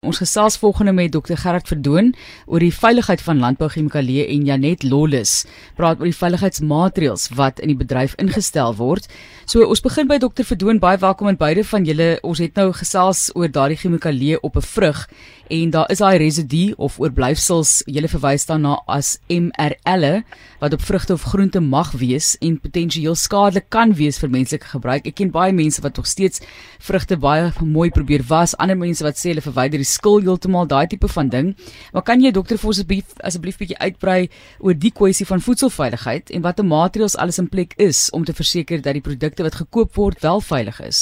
Ons gesels volgende met Dr Gerard Verdoon oor die veiligheid van landbouchemikalieë en Janet Lollis praat oor die veiligheidsmaatreëls wat in die bedryf ingestel word. So ons begin by Dr Verdoon, baie welkom aan beide van julle. Ons het nou gesels oor daardie chemikalieë op 'n vrug en daar is daai residu of oorblyfsels, julle verwys daarna as MRL'e wat op vrugte of groente mag wees en potensieel skadelik kan wees vir menslike gebruik. Ek ken baie mense wat nog steeds vrugte baie mooi probeer was, ander mense wat sê hulle verwyder skil heeltemal daai tipe van ding. Maar kan jy dokter vir ons asseblief asseblief bietjie uitbrei oor die kwessie van voedselveiligheid en watter maatreëls alles in plek is om te verseker dat die produkte wat gekoop word wel veilig is?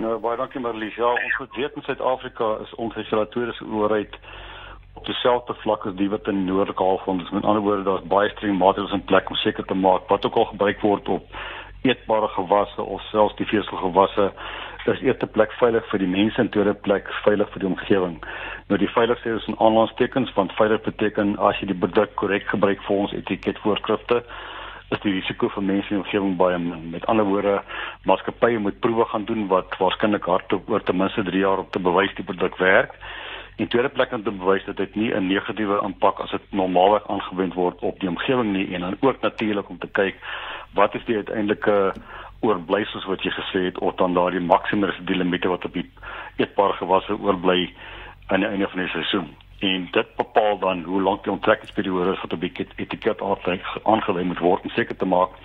Nou baie dankie Marlies. Ja, ons moet weet in Suid-Afrika is ons regulatoriese owerheid op dieselfde vlak as die wat in Noordelike Halfrond is. Met ander woorde, daar's baie streng maatreëls in plek om seker te maak wat ook al gebruik word op eetbare gewasse of selfs die veselgewasse is eerste plek veilig vir die mense en tweede plek veilig vir die omgewing. Nou die veiligheid is 'n aanlandstekens want veilig beteken as jy die produk korrek gebruik volgens etiketvoorskrifte is die risiko vir mense en omgewing baie min. Met ander woorde, maatskappye moet proewe gaan doen wat waarskynlik hardop oor ten minste 3 jaar om te bewys die produk werk. In tweede plek om te bewys dat dit nie 'n negatiewe impak as dit normaalweg aangewend word op die omgewing nie en dan ook natuurlik om te kyk wat is die uiteindelike oorblyfsels wat jy gesê het of dan daardie maksimum residu limite wat op die eetbare gewasse oorbly aan die einde van die seisoen. En dit bepaal dan hoe lank die onttrekkingsperiode is wat op die etiket aangewys moet word om seker te maak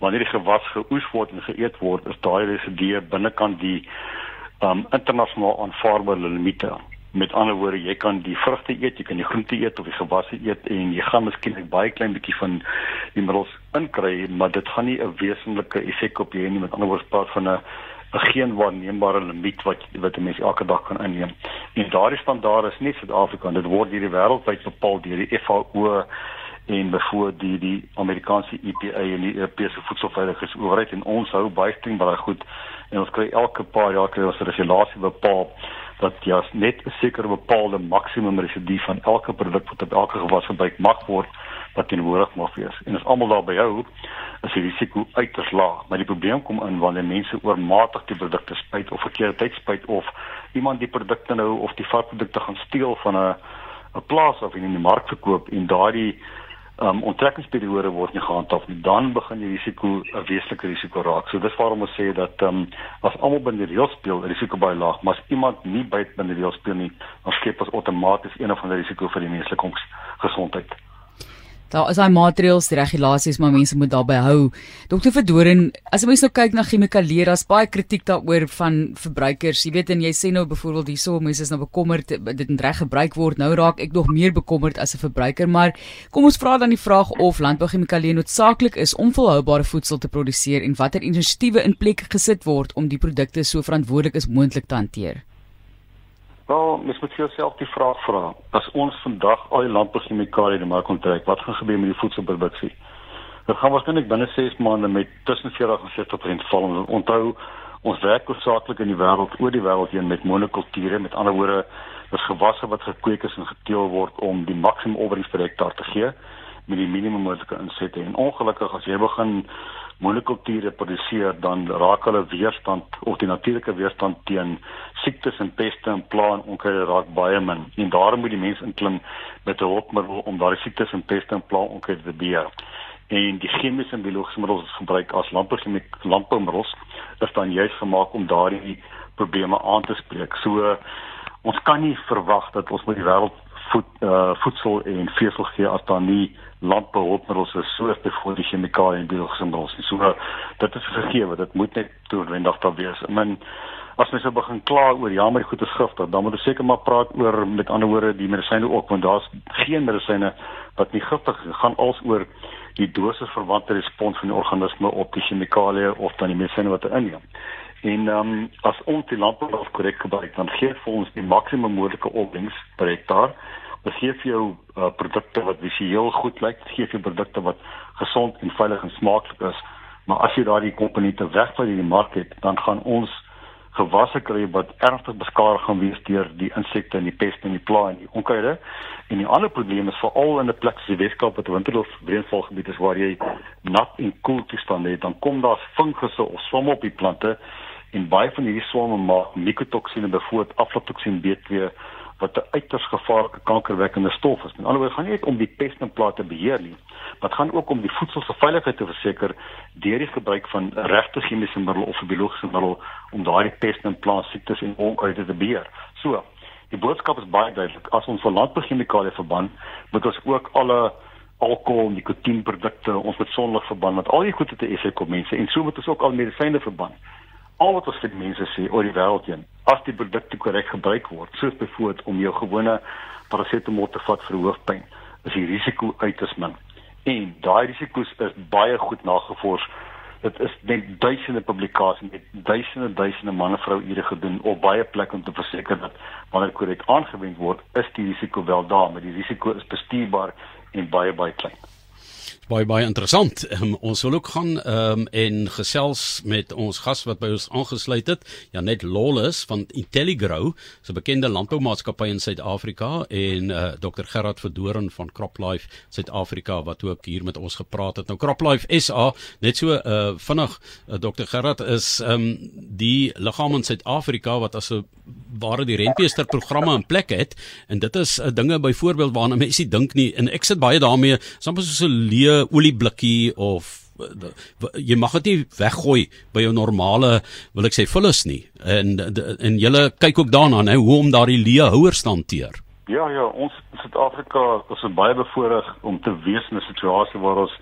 wanneer die gewas geoes word en geëet word, is daai residu binnekant die um internasionaal aanvaarbare limite. Met ander woorde, jy kan die vrugte eet, jy kan die groente eet of die gewasse eet en jy gaan miskien 'n baie klein bietjie van die middels inkry, maar dit gaan nie 'n wesenlike effek op jou hê nie. Met ander woorde, praat van 'n 'n geen waarneembare limiet wat wat 'n mens elke dag kan inneem. En daardie standaarde is nie Suid-Afrika, dit word hierdie wêreldwyd bepaal deur die FAO en bevoor die die Amerikaanse EPA en die Europese voedselveiligheidsowerheid en ons hou baie streng baie goed en ons kry elke paar jaar kry ons 'n regulasie bepaal dat jy net 'n sekere bepaalde maksimum residu van elke produk wat op elke gewas gebruik mag word wat teenwoordig mag wees. En as almal daarby hou, is die risiko uiters laag. Maar die probleem kom in wanneer mense oormatig die produkte spuit of verkeerde tyd spuit of iemand die produkte nou of die varkprodukte gaan steel van 'n 'n plaas of in die mark verkoop en daardie um, onttrekkingsperiode word nie gehandhaaf nie, dan begin die risiko 'n wesenlike risiko raak. So dis waarom ons sê dat ehm um, as almal binne die reël speel, risiko baie laag, maar as iemand nie buite binne die reël speel nie, dan skep ons outomaties een of ander risiko vir die menslike gesondheid. Daar is daai maatreëls, die regulasies, maar mense moet daarby hou. Dokter Verdoren, as jy mens nou kyk na chemikalieë, daar's baie kritiek daaroor van verbruikers. Jy weet en jy sê nou byvoorbeeld hierso mense is nou bekommerd dit moet reg gebruik word. Nou raak ek nog meer bekommerd as 'n verbruiker, maar kom ons vra dan die vraag of landbouchemikalieë noodsaaklik is om volhoubare voedsel te produseer en watter inisiatiewe in plek gesit word om die produkte so verantwoordelik as moontlik te hanteer. Wel, mens moet jouself die vraag vra: as ons vandag al die landbouchemikalieë in die mark onttrek, wat gaan gebeur met die voedselproduksie? Dit gaan waarskynlik binne 6 maande met tussen 40 en 50% val. Onthou, ons werk hoofsaaklik in die wêreld oor die wêreld heen met monokulture, met ander woorde, dis gewasse wat gekweek is en geteel word om die maksimum opbrengs per hektaar te gee met die minimum moontlike insette. En ongelukkig as jy begin monokulture produseer dan raak hulle weerstand of die natuurlike weerstand teen siektes en peste en pla en onkruide raak baie min. En daarom moet die mens inklim met 'n hulpmiddel om daardie siektes en peste en pla onkruide te beheer. En die chemiese en biologiese middels wat gebruik as landboumiddels is dan juist gemaak om daardie probleme aan te spreek. So ons kan nie verwag dat ons met die wêreld voed, uh, voedsel en vesel gee as daar nie landbouhulpmiddels is soos byvoorbeeld die chemikalieë en biologiese middels. So dit is vergewe, dit moet net toewendig daar wees. I mean as mens nou begin kla oor ja, maar die goed is giftig, dan moet ons seker maar praat oor met ander woorde die medisyne ook want daar's geen medisyne wat nie giftig is. Gaan als oor die dosis verwante respons van die organisme op die chemikalieë of dan die medisyne wat hy inneem. En ehm um, as ons die landbou korrek gebruik, dan gee vir ons die maksimum moontlike opbrengs per hektaar Dit gee vir jou uh, produkte wat visueel goed lyk, gee vir produkte wat gesond en veilig en smaaklik is. Maar as jy daardie komponente wegvat uit die mark het, dan gaan ons gewasse kry wat ernstig beskadig gaan wees deur die insekte en die peste en die pla en die onkruide. En die ander probleem is veral in 'n plek soos die Weskaap wat winterlof reënvalgebied is waar jy nat en koel toestande het, dan kom daar fungusse of swamme op die plante en baie van hierdie swamme maak mikotoksine, byvoorbeeld aflatoksien B2 wat 'n uiters gevaarlike kankerwekkende stof is. Met ander woorde gaan nie net om die pest en plaag te beheer nie, maar dit gaan ook om die voedselveiligheid te verseker deur die gebruik van regte chemiese middel of biologiese middel om daardie pest en plaag siektes en onkruide te beheer. So, die boodskap is baie duidelik. As ons vir landbouchemikalie verbân, moet ons ook alle alkohol, nikotienprodukte, ons moet sonlig verbân want al die goede te effek op mense en so moet ons ook al medisyne verbân al wat ons vir mense sê oor die wêreld heen, as die produkte korrek gebruik word, soos byvoorbeeld om jou gewone parasetamol te vat vir hoofpyn, is die risiko uiters min. En daai risiko's is baie goed nagevors. Dit is net duisende publikasies met duisende duisende manne vrou ure gedoen op baie plekke om te verseker dat wanneer korrek aangewend word, is die risiko wel daar, maar die risiko is bestuurbaar en baie baie klein baie baie interessant. Um, ons wil ook gaan ehm um, en gesels met ons gas wat by ons aangesluit het, Janet Lawless van Intelligrow, 'n bekende landboumaatskappy in Suid-Afrika en uh, Dr Gerard Verdoren van CropLife Suid-Afrika wat ook hier met ons gepraat het. Nou CropLife SA, net so uh, vinnig uh, Dr Gerard is ehm um, die liggaam in Suid-Afrika wat as 'n ware die rentmeester programme in plek het en dit is uh, dinge byvoorbeeld waarna mense dink nie en ek sit baie daarmee soms so 'n leë olieblikkie of jy mag dit nie weggooi by jou normale wil ek sê vullis nie. En en julle kyk ook daarna hè hoe om daardie leë houers te hanteer. Ja ja ons in Suid-Afrika is baie bevoorreg om te wees in 'n situasie waar ons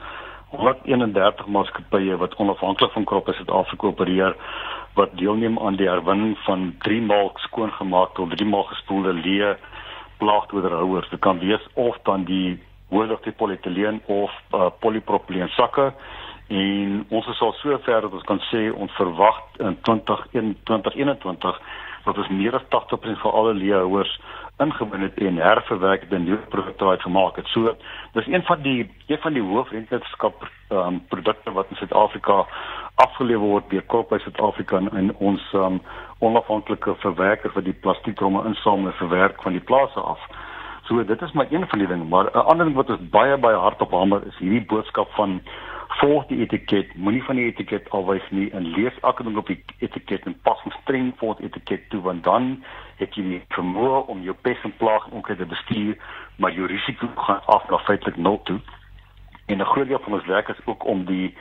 131 maatskappye wat onafhanklik van kroppe Suid-Afrika opereer wat deelneem aan die herwinning van 3 maal skoongemaakte of 3 maal gespoelde leë plaagdoderhouers. Dit kan wees of dan die hoëdigte polietyleen of uh, polipropyleen sakke en ons is al so ver dat ons kan sê ons verwag in 2021 dat ons meer as 80% van alle leeuhouers ingewin het en herverwerk het en nuwe produkte uitgemaak het. So dis een van die een van die hoofrenteskappe um, produkte wat in Suid-Afrika afgelewer word deur Koop by Suid-Afrika en ons um, onafhanklike verwerker vir die plastiekromme insamel en verwerk van die plase af. So dit is maar een van die dinge, maar 'n ander ding wat ons baie baie hard op hamer is hierdie boodskap van volg die etiket, moenie van die etiket alwys nie en lees elke ding op die etiket en pas streng voor die etiket toe want dan het jy die vermoë om jou pes en plaag ook te bestuur, maar jou risiko gaan af na feitelik nul toe. En 'n groot deel van ons werk is ook om die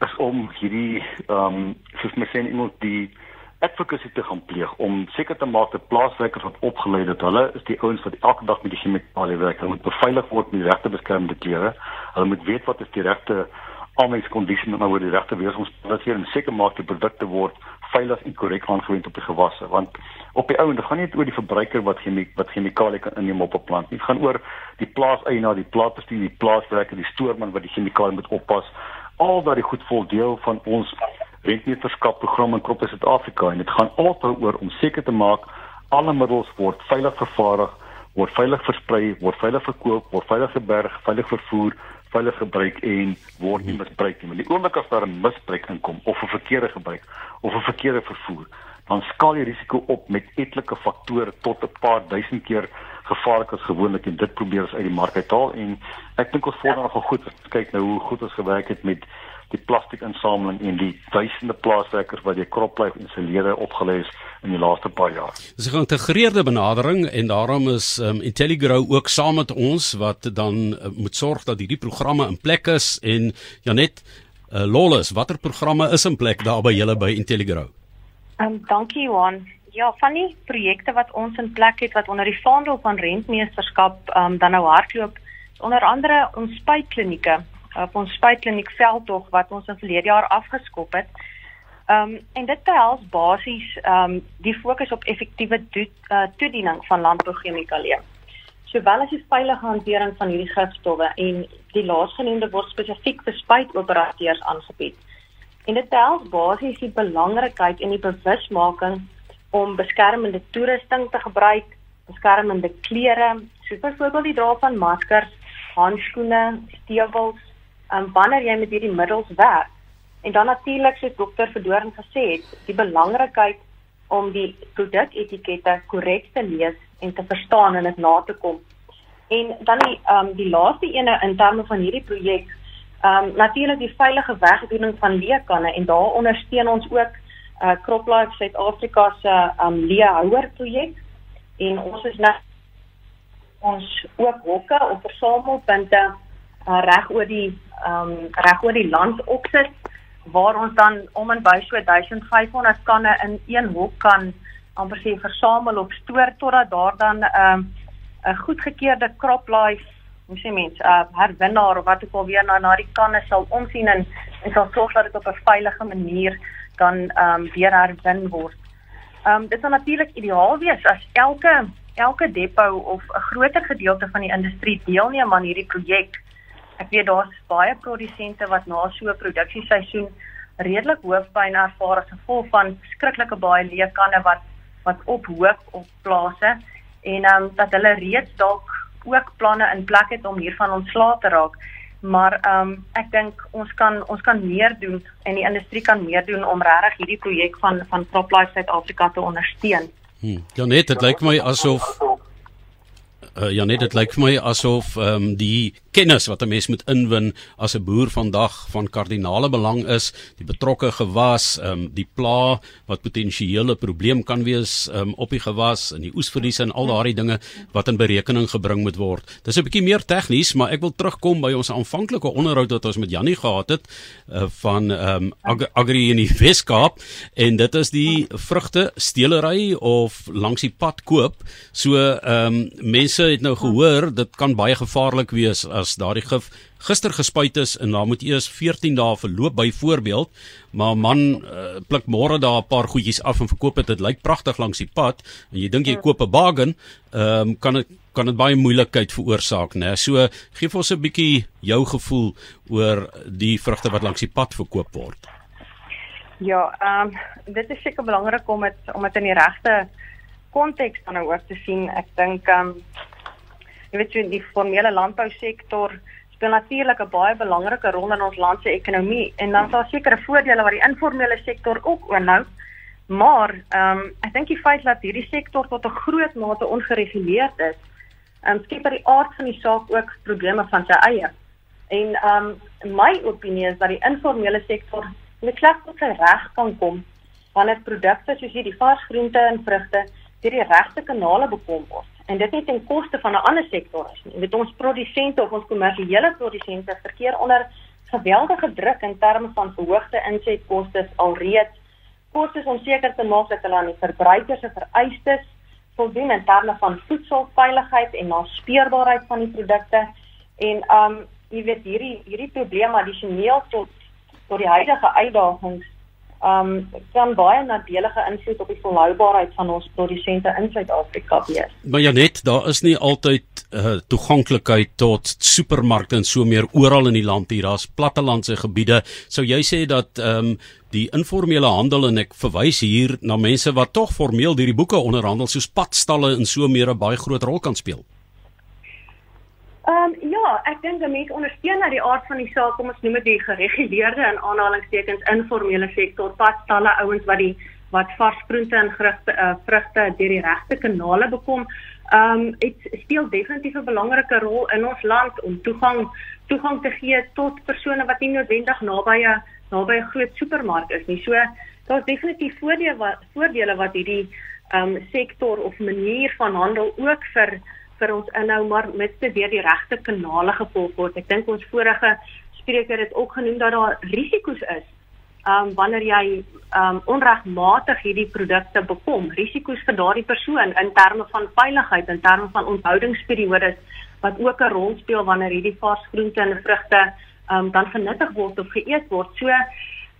is om hierdie ehm um, soos mens sê iemand die advocacy te gaan pleeg om seker te maak dat plaaswerkers wat opgelei het, hulle is die ouens wat elke dag met die chemikalie werk. Hulle moet beveilig word met die regte beskermende klere. Hulle moet weet wat is die regte aanwendingskondisies en wat die regte weeromstandighede en seker maak die produkte word veilig en korrek aangewend op die gewasse want op die ouende gaan nie oor die verbruiker wat chemie wat chemikalie kan inneem op 'n plant nie. Dit gaan oor die plaaseienaar, die plaasbestuur, die plaaswerker, die stoorman wat die chemikalie moet oppas. Al daardie goed vol deel van ons rentmeterskap program in Kroppe Suid-Afrika en dit gaan altyd oor om seker te maak alle middels word veilig vervaardig, word veilig versprei, word veilig verkoop, word veilig geberg, veilig vervoer, veilig gebruik en word nie misbruik nie. Maar die oomblik as daar 'n misbruik inkom of 'n verkeerde gebruik of 'n verkeerde vervoer, dan skaal die risiko op met etlike faktore tot 'n paar duisend keer gevaarliker as gewoonlik en dit probeer ons uit die mark uithaal en ek dink ons vorder nogal goed kyk nou hoe goed ons gewerk het met die plastiekinsameling en die duisende plaaswerkers wat die kroplyf en sy lede opgelê is in die laaste paar jaar. Dis 'n geïntegreerde benadering en daarom is um, Intelligrow ook saam met ons wat dan uh, moet sorg dat hierdie programme in plek is en Janet uh, Lawless, watter programme is in plek daar by julle by Intelligrow? Ehm um, dankie Johan. Ja, van die projekte wat ons in plek het wat onder die vaandel van rentmeesterskap ehm um, dan nou hardloop, onder andere ons spuitklinieke op ons spuitkliniek veldtog wat ons in verlede jaar afgeskop het. Ehm um, en dit behels basies ehm um, die fokus op effektiewe uh, toediening van landbouchemikalieë. Sowel as die veilige hantering van hierdie gifstowwe en die laasgenoemde word spesifiek vir spuitoperateurs aangebied. En dit behels basies die belangrikheid en die bewusmaking om beskermende toerusting te gebruik, beskermende klere, soos byvoorbeeld die dra van maskers, handskoene, stewels, um, wanneer jy met hierdie middels werk. En dan natuurlik soos dokter Verdoorn gesê het, die belangrikheid om die produketikette korrek te lees en te verstaan en dit na te kom. En dan die ehm um, die laaste ene in terme van hierdie projek, ehm um, natuurlik die veilige wegdoening van leekanne en daar ondersteun ons ook uh CropLife Suid-Afrika se ehm um, leehouer projek en ons is nou ons ook hokke of versamelpunte uh, reg oor die ehm um, reg oor die land opsit waar ons dan om en by so 1500 kanne in een hok kan amper sê versamel of stoor totdat daar dan 'n uh, 'n goedgekeurde crop life hoe sê mens, uh, herwinnaar of wat ook al weer na na die kanne sal omsien en en sal sorg dat dit op 'n veilige manier dan ehm um, weer herwin word. Ehm um, dit sal natuurlik ideaal wees as elke elke depo of 'n groter gedeelte van die industrie deelneem aan hierdie projek. Ek weet daar's baie produsente wat na so 'n produksieseisoen redelik hoofpyn ervaar as gevolg van skrikkelike baie leë kanne wat wat ophoop op plase en ehm um, dat hulle reeds dalk ook planne in plek het om hiervan ontslae te raak. Maar ehm um, ek dink ons kan ons kan meer doen en die industrie kan meer doen om regtig hierdie projek van van CropLife Suid-Afrika te ondersteun. Hmm. Ja net, dit lyk my asof uh, ja net dit lyk vir my asof ehm um, die kennis wat 'n mens moet inwin as 'n boer vandag van kardinale belang is, die betrokke gewas, ehm um, die pla wat potensiële probleem kan wees ehm um, op die gewas en die oesverliese en al daardie dinge wat in berekening gebring moet word. Dis 'n bietjie meer tegnies, maar ek wil terugkom by ons aanvanklike onderhoud wat ons met Jannie gehad het uh, van ehm um, Ag Agri in die Weskaap en dit is die vrugte stelery of langs die pad koop. So ehm um, mense het nou gehoor dit kan baie gevaarlik wees as daardie gif gister gespuit is en daar moet eers 14 dae verloop byvoorbeeld. Maar man uh, pluk môre daar 'n paar goedjies af en verkoop dit. Dit lyk pragtig langs die pad en jy dink jy koop 'n bargain um, kan dit kan dit baie moeilikheid veroorsaak nê so gee vir ons 'n bietjie jou gevoel oor die vrugte wat langs die pad verkoop word. Ja, ehm um, dit is seker belangrik om dit om dit in die regte konteks dan ook te sien. Ek dink ehm um, jy weet so die formele landbousektor speel natuurlik 'n baie belangrike rol in ons land se ekonomie en dan is daar sekere voordele wat die informele sektor ook oorhou. Maar ehm um, ek dink die feit dat hierdie sektor tot 'n groot mate ongereguleerd is, ehm um, skep by die aard van die saak ook probleme van sy eie. En ehm um, my opinie is dat die informele sektor net klaar tot sy reg kan kom wanneer produkte soos hierdie vars groente en vrugte deur die regte kanale bekom word en dit nie ten koste van 'n ander sektor is nie. Jy weet ons produsente of ons kommersiële produsente verkeer onder geweldige druk in terme van verhoogde insetkoste alreeds. Kostes om seker te maak dat hulle aan die verbruikers se vereistes voldoen in terme van voedselveiligheid en naspeurbaarheid van die produkte. En um jy weet hierdie hierdie probleem addisioneel tot tot die huidige uitdagings um kan baie nadelige invloed op die volhoubaarheid van ons produsente in Suid-Afrika hê. Maar ja net, daar is nie altyd uh, toeganklikheid tot supermarkte en so meer oral in die land hier. Daar's plattelandse gebiede. Sou jy sê dat um die informele handel en ek verwys hier na mense wat tog formeel hierdie boeke onderhandel soos padstalle en so meer 'n baie groot rol kan speel? Ehm um, ja, ek dink 'n mens ondersteun uit die aard van die saak om ons noem dit die gereguleerde en aanhalingstekens informele sektor, padstalle ouens wat die wat vars groente en vrugte uh, vrugte deur die regte kanale bekom. Ehm um, dit speel definitief 'n belangrike rol in ons land om toegang toegang te gee tot persone wat nie noodwendig naby 'n naby 'n groot supermark is nie. So daar's definitief voordele wat voordele wat hierdie ehm um, sektor of manier van handel ook vir vir ons inhou maar met te deur die regte kanale gevolg word. Ek dink ons vorige spreker het ook genoem dat daar risiko's is. Um wanneer jy um onregmatig hierdie produkte bekom, risiko's vir daardie persoon in terme van veiligheid, in terme van onthoudingsperiodes wat ook 'n rol speel wanneer hierdie vars groente en vrugte um dan genuttig word of geëet word. So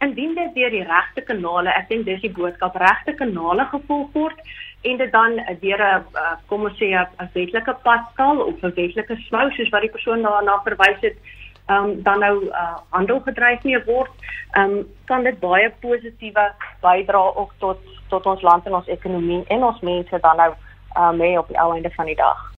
indien dit deur die regte kanale, ek dink dis die boodskap, regte kanale gevolg word, en dit dan deur 'n uh, kom ons sê 'n wetlike padstal of 'n wetlike smou soos wat die persoon daarna verwys het um, dan nou uh, handel gedryf nie word um, kan dit baie positiewe bydra ook tot tot ons land en ons ekonomie en ons mense dan nou uh, mee op die ou einde van die dag